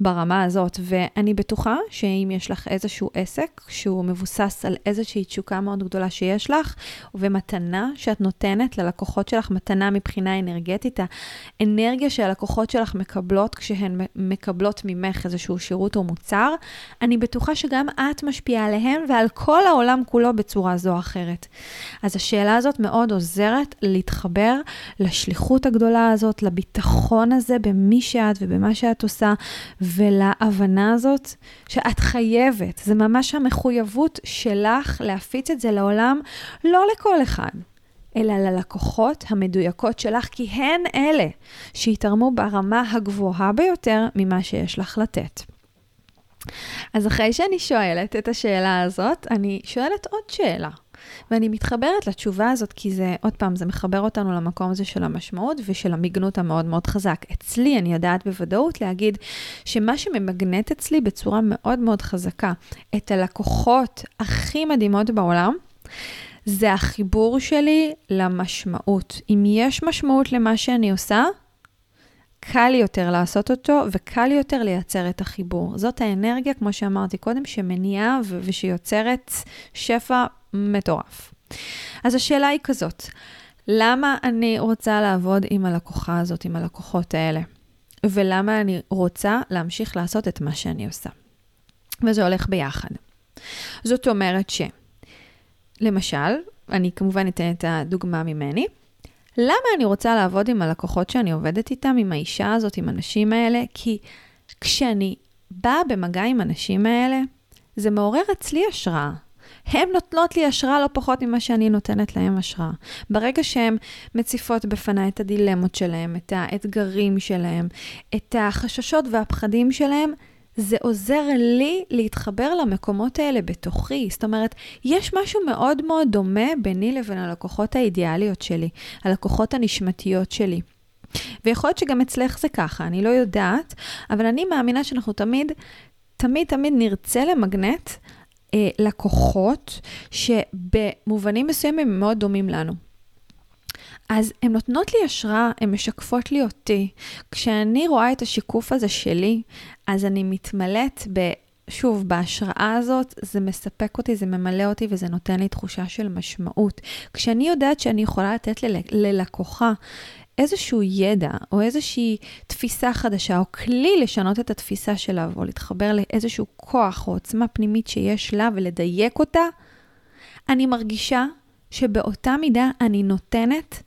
ברמה הזאת, ואני בטוחה שאם יש לך איזשהו עסק שהוא מבוסס על איזושהי תשוקה מאוד גדולה שיש לך, ומתנה שאת נותנת ללקוחות שלך, מתנה מבחינה אנרגטית, האנרגיה שהלקוחות שלך מקבלות כשהן מקבלות ממך איזשהו שירות או מוצר, אני בטוחה שגם את משפיעה עליהם ועל כל העולם כולו בצורה זו או אחרת. אז השאלה הזאת מאוד עוזרת להתחבר לשליחות הגדולה הזאת, לביטחון הזה במי שאת ובמה שאת עושה, ולהבנה הזאת שאת חייבת, זה ממש המחויבות שלך להפיץ את זה לעולם, לא לכל אחד. אלא ללקוחות המדויקות שלך, כי הן אלה שיתרמו ברמה הגבוהה ביותר ממה שיש לך לתת. אז אחרי שאני שואלת את השאלה הזאת, אני שואלת עוד שאלה. ואני מתחברת לתשובה הזאת, כי זה, עוד פעם, זה מחבר אותנו למקום הזה של המשמעות ושל המגנות המאוד מאוד חזק. אצלי, אני יודעת בוודאות להגיד שמה שממגנט אצלי בצורה מאוד מאוד חזקה את הלקוחות הכי מדהימות בעולם, זה החיבור שלי למשמעות. אם יש משמעות למה שאני עושה, קל יותר לעשות אותו וקל יותר לייצר את החיבור. זאת האנרגיה, כמו שאמרתי קודם, שמניעה ו- ושיוצרת שפע מטורף. אז השאלה היא כזאת, למה אני רוצה לעבוד עם הלקוחה הזאת, עם הלקוחות האלה? ולמה אני רוצה להמשיך לעשות את מה שאני עושה? וזה הולך ביחד. זאת אומרת ש... למשל, אני כמובן אתן את הדוגמה ממני. למה אני רוצה לעבוד עם הלקוחות שאני עובדת איתם, עם האישה הזאת, עם הנשים האלה? כי כשאני באה במגע עם הנשים האלה, זה מעורר אצלי השראה. הן נותנות לי השראה לא פחות ממה שאני נותנת להן השראה. ברגע שהן מציפות בפניי את הדילמות שלהן, את האתגרים שלהן, את החששות והפחדים שלהן, זה עוזר לי להתחבר למקומות האלה בתוכי. זאת אומרת, יש משהו מאוד מאוד דומה ביני לבין הלקוחות האידיאליות שלי, הלקוחות הנשמתיות שלי. ויכול להיות שגם אצלך זה ככה, אני לא יודעת, אבל אני מאמינה שאנחנו תמיד, תמיד תמיד נרצה למגנט אה, לקוחות שבמובנים מסוימים הם מאוד דומים לנו. אז הן נותנות לי השראה, הן משקפות לי אותי. כשאני רואה את השיקוף הזה שלי, אז אני מתמלאת ב... שוב, בהשראה הזאת, זה מספק אותי, זה ממלא אותי וזה נותן לי תחושה של משמעות. כשאני יודעת שאני יכולה לתת ל- ללקוחה איזשהו ידע או איזושהי תפיסה חדשה או כלי לשנות את התפיסה שלה או להתחבר לאיזשהו כוח או עוצמה פנימית שיש לה ולדייק אותה, אני מרגישה שבאותה מידה אני נותנת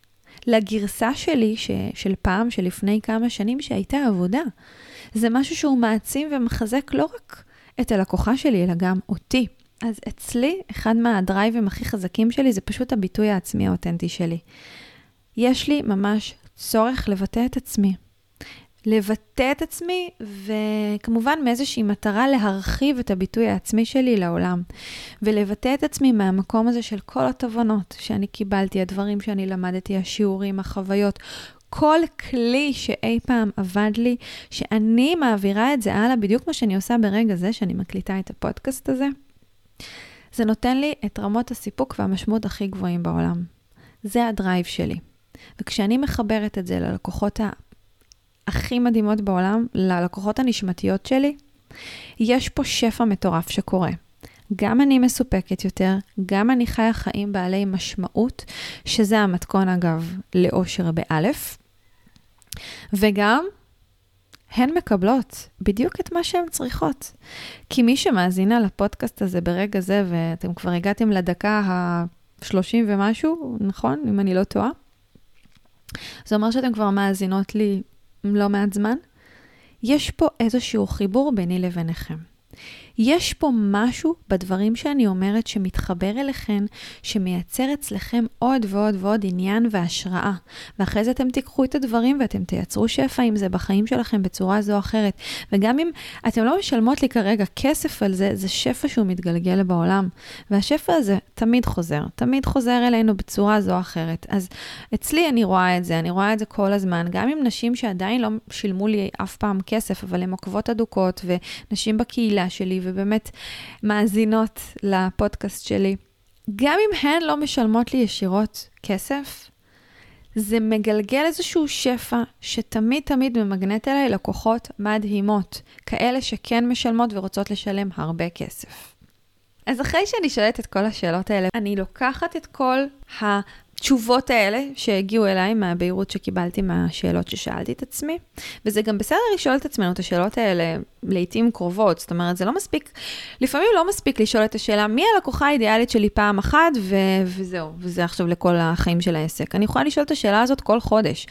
לגרסה שלי, ש, של פעם, של לפני כמה שנים, שהייתה עבודה. זה משהו שהוא מעצים ומחזק לא רק את הלקוחה שלי, אלא גם אותי. אז אצלי, אחד מהדרייבים הכי חזקים שלי זה פשוט הביטוי העצמי האותנטי שלי. יש לי ממש צורך לבטא את עצמי. לבטא את עצמי, וכמובן מאיזושהי מטרה להרחיב את הביטוי העצמי שלי לעולם. ולבטא את עצמי מהמקום הזה של כל התובנות שאני קיבלתי, הדברים שאני למדתי, השיעורים, החוויות. כל כלי שאי פעם עבד לי, שאני מעבירה את זה הלאה, בדיוק כמו שאני עושה ברגע זה, שאני מקליטה את הפודקאסט הזה, זה נותן לי את רמות הסיפוק והמשמעות הכי גבוהים בעולם. זה הדרייב שלי. וכשאני מחברת את זה ללקוחות הכי מדהימות בעולם, ללקוחות הנשמתיות שלי, יש פה שפע מטורף שקורה. גם אני מסופקת יותר, גם אני חיה חיים בעלי משמעות, שזה המתכון אגב לאושר באלף, וגם הן מקבלות בדיוק את מה שהן צריכות. כי מי שמאזינה לפודקאסט הזה ברגע זה, ואתם כבר הגעתם לדקה ה-30 ומשהו, נכון? אם אני לא טועה, זה אומר שאתן כבר מאזינות לי לא מעט זמן. יש פה איזשהו חיבור ביני לביניכם. יש פה משהו בדברים שאני אומרת שמתחבר אליכם, שמייצר אצלכם עוד ועוד ועוד עניין והשראה. ואחרי זה אתם תיקחו את הדברים ואתם תייצרו שפע עם זה בחיים שלכם בצורה זו או אחרת. וגם אם אתם לא משלמות לי כרגע כסף על זה, זה שפע שהוא מתגלגל בעולם. והשפע הזה תמיד חוזר, תמיד חוזר אלינו בצורה זו או אחרת. אז אצלי אני רואה את זה, אני רואה את זה כל הזמן, גם עם נשים שעדיין לא שילמו לי אף פעם כסף, אבל הן עוקבות אדוקות, ונשים בקהילה שלי, ובאמת מאזינות לפודקאסט שלי. גם אם הן לא משלמות לי ישירות כסף, זה מגלגל איזשהו שפע שתמיד תמיד ממגנט אליי לקוחות מדהימות, כאלה שכן משלמות ורוצות לשלם הרבה כסף. אז אחרי שאני שואלת את כל השאלות האלה, אני לוקחת את כל התשובות האלה שהגיעו אליי מהבהירות שקיבלתי מהשאלות ששאלתי את עצמי, וזה גם בסדר לשאול את עצמנו את השאלות האלה לעיתים קרובות, זאת אומרת, זה לא מספיק, לפעמים לא מספיק לשאול את השאלה, מי הלקוחה האידיאלית שלי פעם אחת, ו- וזהו, וזה עכשיו לכל החיים של העסק. אני יכולה לשאול את השאלה הזאת כל חודש.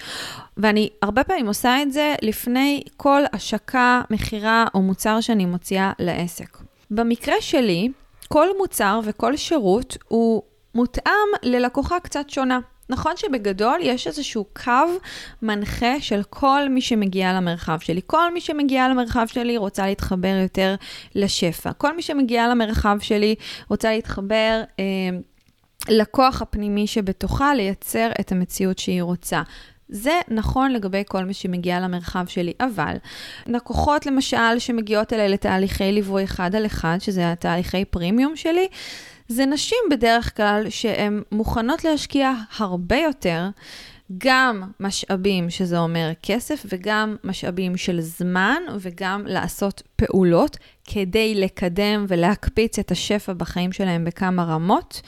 ואני הרבה פעמים עושה את זה לפני כל השקה, מכירה או מוצר שאני מוציאה לעסק. במקרה שלי, כל מוצר וכל שירות הוא מותאם ללקוחה קצת שונה. נכון שבגדול יש איזשהו קו מנחה של כל מי שמגיע למרחב שלי. כל מי שמגיע למרחב שלי רוצה להתחבר יותר לשפע. כל מי שמגיע למרחב שלי רוצה להתחבר... אה, לכוח הפנימי שבתוכה לייצר את המציאות שהיא רוצה. זה נכון לגבי כל מי שמגיע למרחב שלי, אבל לקוחות למשל שמגיעות אליי לתהליכי ליווי אחד על אחד, שזה התהליכי פרימיום שלי, זה נשים בדרך כלל שהן מוכנות להשקיע הרבה יותר, גם משאבים, שזה אומר כסף, וגם משאבים של זמן, וגם לעשות פעולות כדי לקדם ולהקפיץ את השפע בחיים שלהם בכמה רמות.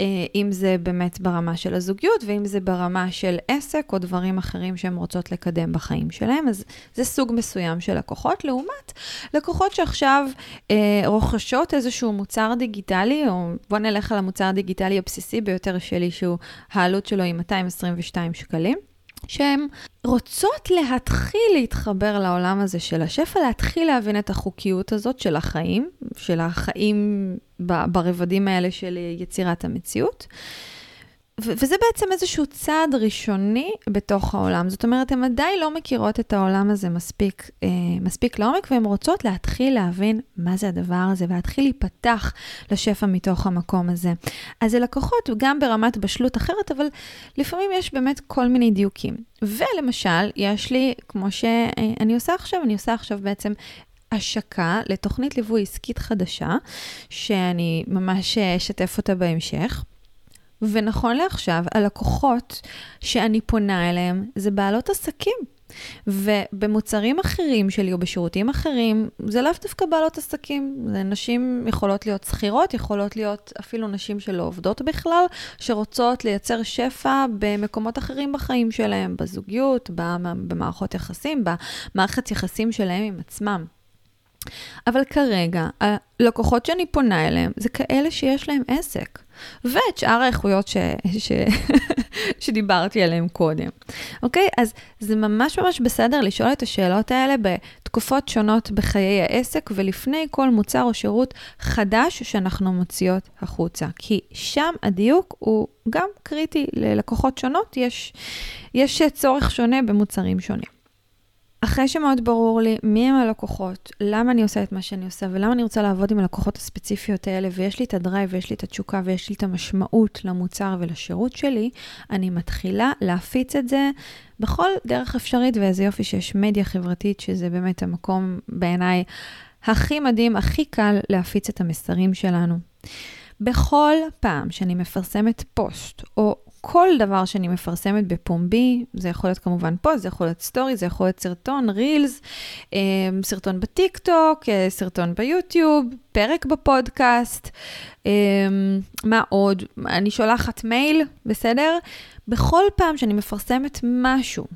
אה, אם זה באמת ברמה של הזוגיות, ואם זה ברמה של עסק או דברים אחרים שהן רוצות לקדם בחיים שלהם. אז זה סוג מסוים של לקוחות, לעומת לקוחות שעכשיו אה, רוכשות איזשהו מוצר דיגיטלי, או בוא נלך על המוצר הדיגיטלי הבסיסי ביותר שלי, שהוא, העלות שלו היא 222 שקלים. שהן רוצות להתחיל להתחבר לעולם הזה של השפע, להתחיל להבין את החוקיות הזאת של החיים, של החיים ברבדים האלה של יצירת המציאות. וזה בעצם איזשהו צעד ראשוני בתוך העולם. זאת אומרת, הן עדיין לא מכירות את העולם הזה מספיק, אה, מספיק לעומק, והן רוצות להתחיל להבין מה זה הדבר הזה, ולהתחיל להיפתח לשפע מתוך המקום הזה. אז זה לקוחות גם ברמת בשלות אחרת, אבל לפעמים יש באמת כל מיני דיוקים. ולמשל, יש לי, כמו שאני עושה עכשיו, אני עושה עכשיו בעצם השקה לתוכנית ליווי עסקית חדשה, שאני ממש אשתף אותה בהמשך. ונכון לעכשיו, הלקוחות שאני פונה אליהם זה בעלות עסקים. ובמוצרים אחרים שלי או בשירותים אחרים, זה לאו דווקא בעלות עסקים. זה נשים יכולות להיות שכירות, יכולות להיות אפילו נשים שלא עובדות בכלל, שרוצות לייצר שפע במקומות אחרים בחיים שלהם, בזוגיות, במערכות יחסים, במערכת יחסים שלהם עם עצמם. אבל כרגע, הלקוחות שאני פונה אליהם זה כאלה שיש להם עסק. ואת שאר האיכויות ש... ש... שדיברתי עליהן קודם. אוקיי? אז זה ממש ממש בסדר לשאול את השאלות האלה בתקופות שונות בחיי העסק ולפני כל מוצר או שירות חדש שאנחנו מוציאות החוצה. כי שם הדיוק הוא גם קריטי ללקוחות שונות, יש, יש צורך שונה במוצרים שונים. אחרי שמאוד ברור לי מי הם הלקוחות, למה אני עושה את מה שאני עושה ולמה אני רוצה לעבוד עם הלקוחות הספציפיות האלה, ויש לי את הדרייב ויש לי את התשוקה ויש לי את המשמעות למוצר ולשירות שלי, אני מתחילה להפיץ את זה בכל דרך אפשרית, ואיזה יופי שיש מדיה חברתית, שזה באמת המקום בעיניי הכי מדהים, הכי קל להפיץ את המסרים שלנו. בכל פעם שאני מפרסמת פוסט או כל דבר שאני מפרסמת בפומבי, זה יכול להיות כמובן פוסט, זה יכול להיות סטורי, זה יכול להיות סרטון, רילס, אמ, סרטון בטיק טוק, אה, סרטון ביוטיוב, פרק בפודקאסט, אמ, מה עוד? אני שולחת מייל, בסדר? בכל פעם שאני מפרסמת משהו,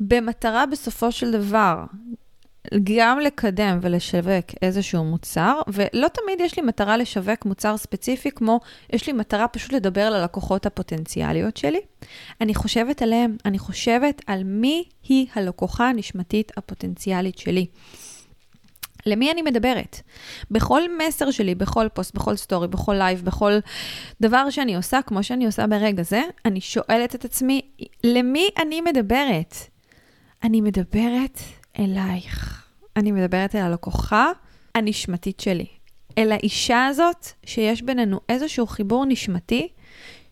במטרה בסופו של דבר גם לקדם ולשווק איזשהו מוצר, ולא תמיד יש לי מטרה לשווק מוצר ספציפי, כמו יש לי מטרה פשוט לדבר ללקוחות הפוטנציאליות שלי. אני חושבת עליהם, אני חושבת על מי היא הלקוחה הנשמתית הפוטנציאלית שלי. למי אני מדברת? בכל מסר שלי, בכל פוסט, בכל סטורי, בכל לייב, בכל דבר שאני עושה, כמו שאני עושה ברגע זה, אני שואלת את עצמי, למי אני מדברת? אני מדברת אלייך. אני מדברת אל הלקוחה הנשמתית שלי. אל האישה הזאת, שיש בינינו איזשהו חיבור נשמתי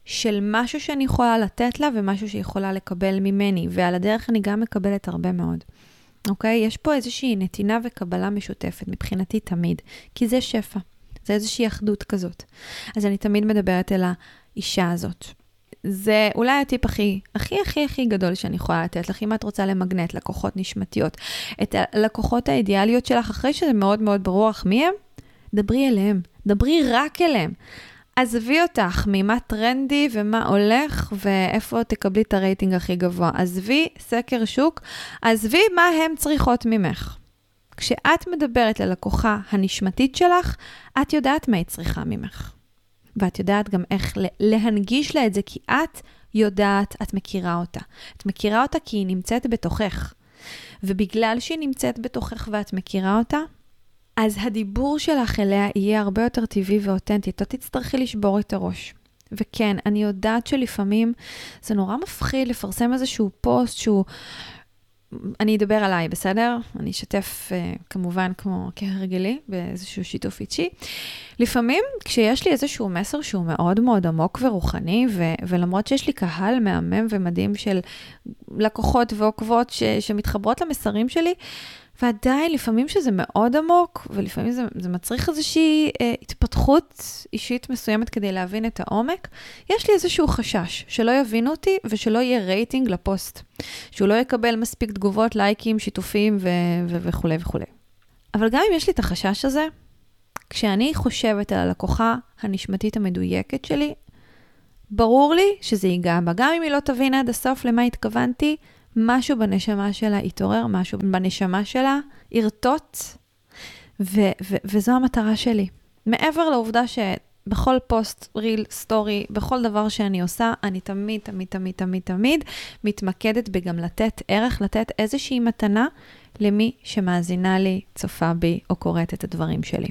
של משהו שאני יכולה לתת לה ומשהו שהיא יכולה לקבל ממני, ועל הדרך אני גם מקבלת הרבה מאוד. אוקיי? יש פה איזושהי נתינה וקבלה משותפת, מבחינתי תמיד, כי זה שפע, זה איזושהי אחדות כזאת. אז אני תמיד מדברת אל האישה הזאת. זה אולי הטיפ הכי, הכי, הכי, הכי גדול שאני יכולה לתת לך, אם את רוצה למגנט לקוחות נשמתיות. את הלקוחות האידיאליות שלך, אחרי שזה מאוד מאוד ברור לך מי הם, דברי אליהם, דברי רק אליהם. עזבי אותך ממה טרנדי ומה הולך ואיפה תקבלי את הרייטינג הכי גבוה. עזבי סקר שוק, עזבי מה הן צריכות ממך. כשאת מדברת ללקוחה הנשמתית שלך, את יודעת מה היא צריכה ממך. ואת יודעת גם איך להנגיש לה את זה, כי את יודעת, את מכירה אותה. את מכירה אותה כי היא נמצאת בתוכך. ובגלל שהיא נמצאת בתוכך ואת מכירה אותה, אז הדיבור שלך אליה יהיה הרבה יותר טבעי ואותנטי, לא תצטרכי לשבור את הראש. וכן, אני יודעת שלפעמים זה נורא מפחיד לפרסם איזשהו פוסט שהוא... אני אדבר עליי, בסדר? אני אשתף uh, כמובן כמו כהרגלי באיזשהו שיתוף אישי. לפעמים כשיש לי איזשהו מסר שהוא מאוד מאוד עמוק ורוחני, ו- ולמרות שיש לי קהל מהמם ומדהים של לקוחות ועוקבות ש- שמתחברות למסרים שלי, ועדיין, לפעמים שזה מאוד עמוק, ולפעמים זה, זה מצריך איזושהי אה, התפתחות אישית מסוימת כדי להבין את העומק, יש לי איזשהו חשש שלא יבינו אותי ושלא יהיה רייטינג לפוסט. שהוא לא יקבל מספיק תגובות, לייקים, שיתופים ו- ו- וכולי וכולי. אבל גם אם יש לי את החשש הזה, כשאני חושבת על הלקוחה הנשמתית המדויקת שלי, ברור לי שזה ייגע בה. גם אם היא לא תבין עד הסוף למה התכוונתי, משהו בנשמה שלה יתעורר, משהו בנשמה שלה ירטוט, ו- ו- וזו המטרה שלי. מעבר לעובדה שבכל פוסט, ריל, סטורי, בכל דבר שאני עושה, אני תמיד, תמיד, תמיד, תמיד, תמיד מתמקדת בגם לתת ערך, לתת איזושהי מתנה למי שמאזינה לי, צופה בי או קוראת את הדברים שלי.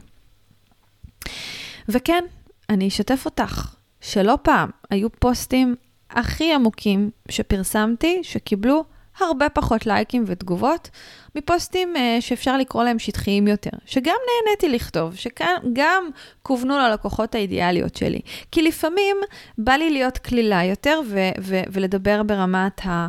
וכן, אני אשתף אותך שלא פעם היו פוסטים הכי עמוקים שפרסמתי, שקיבלו הרבה פחות לייקים ותגובות, מפוסטים uh, שאפשר לקרוא להם שטחיים יותר, שגם נהניתי לכתוב, שגם כוונו ללקוחות האידיאליות שלי. כי לפעמים בא לי להיות קלילה יותר ו- ו- ולדבר ברמת ה...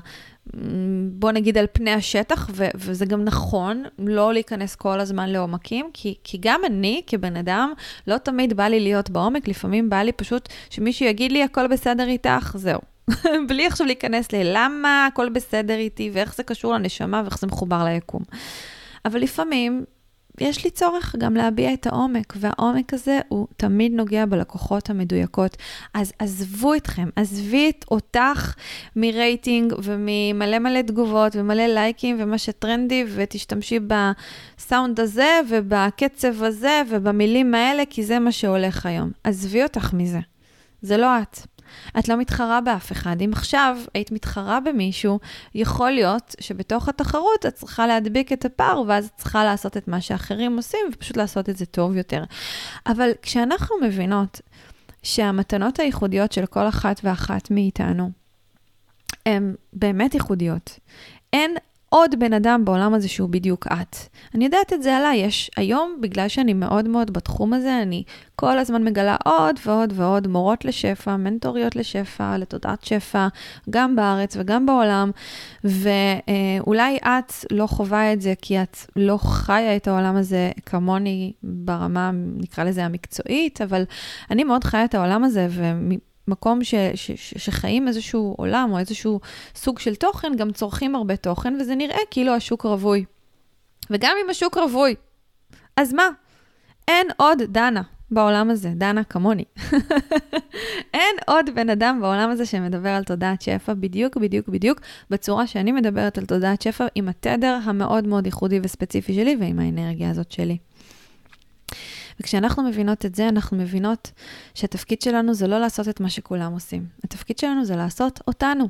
בוא נגיד על פני השטח, ו- וזה גם נכון, לא להיכנס כל הזמן לעומקים, כי, כי גם אני כבן אדם, לא תמיד בא לי להיות בעומק, לפעמים בא לי פשוט שמישהו יגיד לי, הכל בסדר איתך, זהו. בלי עכשיו להיכנס ללמה הכל בסדר איתי, ואיך זה קשור לנשמה ואיך זה מחובר ליקום. אבל לפעמים יש לי צורך גם להביע את העומק, והעומק הזה הוא תמיד נוגע בלקוחות המדויקות. אז עזבו אתכם, עזבי את אותך מרייטינג וממלא מלא תגובות ומלא לייקים ומה שטרנדי, ותשתמשי בסאונד הזה ובקצב הזה ובמילים האלה, כי זה מה שהולך היום. עזבי אותך מזה. זה לא את. את לא מתחרה באף אחד. אם עכשיו היית מתחרה במישהו, יכול להיות שבתוך התחרות את צריכה להדביק את הפער, ואז את צריכה לעשות את מה שאחרים עושים, ופשוט לעשות את זה טוב יותר. אבל כשאנחנו מבינות שהמתנות הייחודיות של כל אחת ואחת מאיתנו, הן באמת ייחודיות. אין עוד בן אדם בעולם הזה שהוא בדיוק את. אני יודעת את זה עליי, יש היום, בגלל שאני מאוד מאוד בתחום הזה, אני כל הזמן מגלה עוד ועוד ועוד מורות לשפע, מנטוריות לשפע, לתודעת שפע, גם בארץ וגם בעולם, ואולי את לא חווה את זה כי את לא חיה את העולם הזה כמוני ברמה, נקרא לזה המקצועית, אבל אני מאוד חיה את העולם הזה, ו... מקום ש, ש, ש, שחיים איזשהו עולם או איזשהו סוג של תוכן, גם צורכים הרבה תוכן, וזה נראה כאילו השוק רווי. וגם אם השוק רווי, אז מה? אין עוד דנה בעולם הזה, דנה כמוני. אין עוד בן אדם בעולם הזה שמדבר על תודעת שפע בדיוק, בדיוק, בדיוק, בצורה שאני מדברת על תודעת שפע, עם התדר המאוד מאוד ייחודי וספציפי שלי ועם האנרגיה הזאת שלי. וכשאנחנו מבינות את זה, אנחנו מבינות שהתפקיד שלנו זה לא לעשות את מה שכולם עושים. התפקיד שלנו זה לעשות אותנו.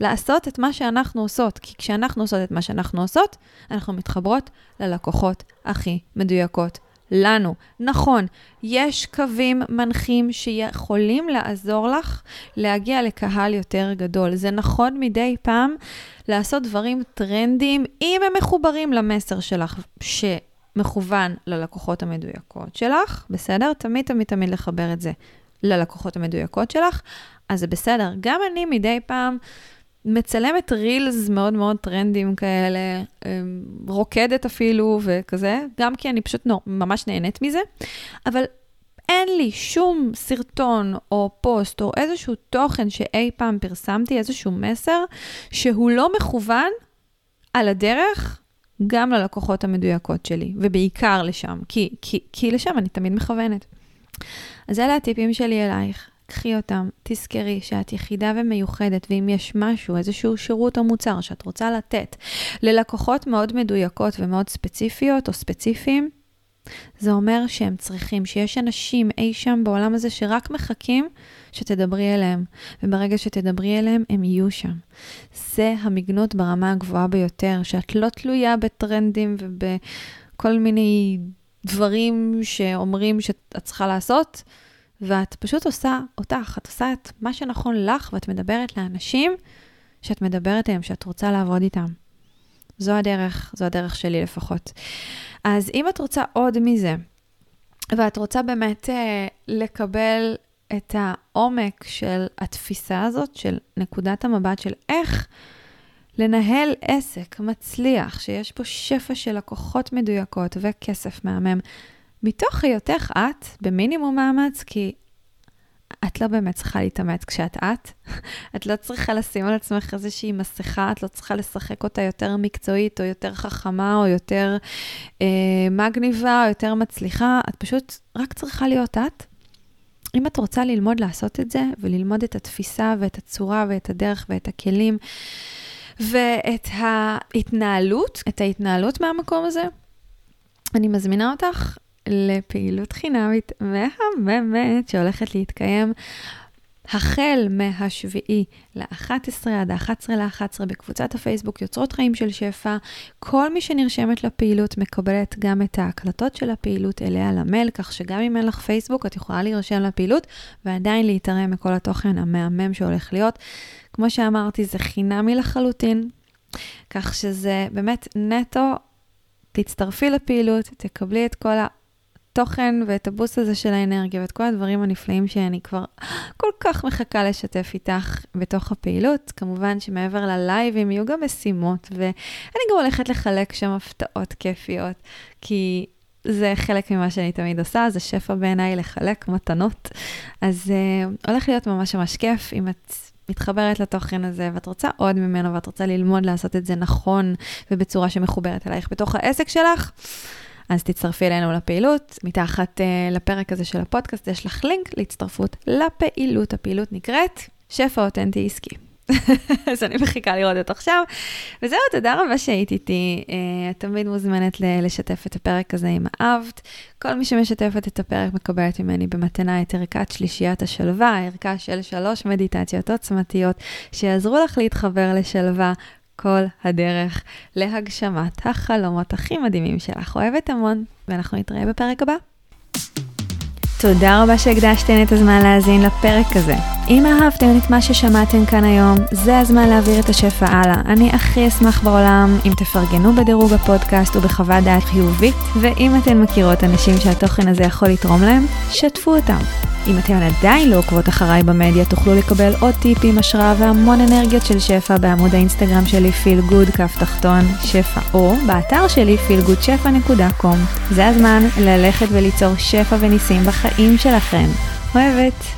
לעשות את מה שאנחנו עושות, כי כשאנחנו עושות את מה שאנחנו עושות, אנחנו מתחברות ללקוחות הכי מדויקות לנו. נכון, יש קווים מנחים שיכולים לעזור לך להגיע לקהל יותר גדול. זה נכון מדי פעם לעשות דברים טרנדיים, אם הם מחוברים למסר שלך, שמכוון ללקוחות המדויקות שלך, בסדר? תמיד תמיד תמיד לחבר את זה ללקוחות המדויקות שלך, אז זה בסדר. גם אני מדי פעם... מצלמת רילס מאוד מאוד טרנדים כאלה, אמ, רוקדת אפילו וכזה, גם כי אני פשוט נו, ממש נהנית מזה, אבל אין לי שום סרטון או פוסט או איזשהו תוכן שאי פעם פרסמתי, איזשהו מסר, שהוא לא מכוון על הדרך גם ללקוחות המדויקות שלי, ובעיקר לשם, כי, כי, כי לשם אני תמיד מכוונת. אז אלה הטיפים שלי אלייך. קחי אותם, תזכרי שאת יחידה ומיוחדת, ואם יש משהו, איזשהו שירות או מוצר שאת רוצה לתת ללקוחות מאוד מדויקות ומאוד ספציפיות או ספציפיים, זה אומר שהם צריכים, שיש אנשים אי שם בעולם הזה שרק מחכים שתדברי אליהם, וברגע שתדברי אליהם, הם יהיו שם. זה המגנות ברמה הגבוהה ביותר, שאת לא תלויה בטרנדים ובכל מיני דברים שאומרים שאת צריכה לעשות. ואת פשוט עושה אותך, את עושה את מה שנכון לך, ואת מדברת לאנשים שאת מדברת אליהם, שאת רוצה לעבוד איתם. זו הדרך, זו הדרך שלי לפחות. אז אם את רוצה עוד מזה, ואת רוצה באמת אה, לקבל את העומק של התפיסה הזאת, של נקודת המבט של איך לנהל עסק מצליח, שיש פה שפע של לקוחות מדויקות וכסף מהמם, מתוך היותך את, במינימום מאמץ, כי את לא באמת צריכה להתאמץ כשאת את. את לא צריכה לשים על עצמך איזושהי מסכה, את לא צריכה לשחק אותה יותר מקצועית, או יותר חכמה, או יותר אה, מגניבה, או יותר מצליחה. את פשוט רק צריכה להיות את. אם את רוצה ללמוד לעשות את זה, וללמוד את התפיסה, ואת הצורה, ואת הדרך, ואת הכלים, ואת ההתנהלות, את ההתנהלות מהמקום הזה, אני מזמינה אותך לפעילות חינמית מהממת שהולכת להתקיים החל מהשביעי ל-11 עד ה-11 ל-11 בקבוצת הפייסבוק יוצרות חיים של שפע. כל מי שנרשמת לפעילות מקבלת גם את ההקלטות של הפעילות אליה למייל, כך שגם אם אין לך פייסבוק את יכולה להירשם לפעילות ועדיין להתערם מכל התוכן המהמם שהולך להיות. כמו שאמרתי, זה חינמי לחלוטין, כך שזה באמת נטו תצטרפי לפעילות, תקבלי את כל התוכן ואת הבוסט הזה של האנרגיה ואת כל הדברים הנפלאים שאני כבר כל כך מחכה לשתף איתך בתוך הפעילות. כמובן שמעבר ללייבים יהיו גם משימות, ואני גם הולכת לחלק שם הפתעות כיפיות, כי זה חלק ממה שאני תמיד עושה, זה שפע בעיניי לחלק מתנות. אז uh, הולך להיות ממש ממש כיף אם את מתחברת לתוכן הזה, ואת רוצה עוד ממנו, ואת רוצה ללמוד לעשות את זה נכון ובצורה שמחוברת אלייך בתוך העסק שלך. אז תצטרפי אלינו לפעילות. מתחת uh, לפרק הזה של הפודקאסט יש לך לינק להצטרפות לפעילות. הפעילות נקראת שפע אותנטי עסקי. אז אני מחכה לראות את עכשיו. וזהו, תודה רבה שהיית איתי. Uh, את תמיד מוזמנת לשתף את הפרק הזה אם אהבת. כל מי שמשתפת את הפרק מקבלת ממני במתנה את ערכת שלישיית השלווה, ערכה של שלוש מדיטציות עוצמתיות שיעזרו לך להתחבר לשלווה כל הדרך להגשמת החלומות הכי מדהימים שלך. אוהבת המון, ואנחנו נתראה בפרק הבא. תודה רבה שהקדשתן את הזמן להאזין לפרק הזה. אם אהבתם את מה ששמעתם כאן היום, זה הזמן להעביר את השפע הלאה. אני הכי אשמח בעולם אם תפרגנו בדירוג הפודקאסט ובחוות דעת חיובית, ואם אתן מכירות אנשים שהתוכן הזה יכול לתרום להם, שתפו אותם. אם אתן עדיין לא עוקבות אחריי במדיה, תוכלו לקבל עוד טיפים, השראה והמון אנרגיות של שפע בעמוד האינסטגרם שלי פיל גוד כף תחתון שפע, או באתר שלי feelgoodשפע.com. זה הזמן ללכת וליצור שפע וניסים בחיים שלכם. אוהבת.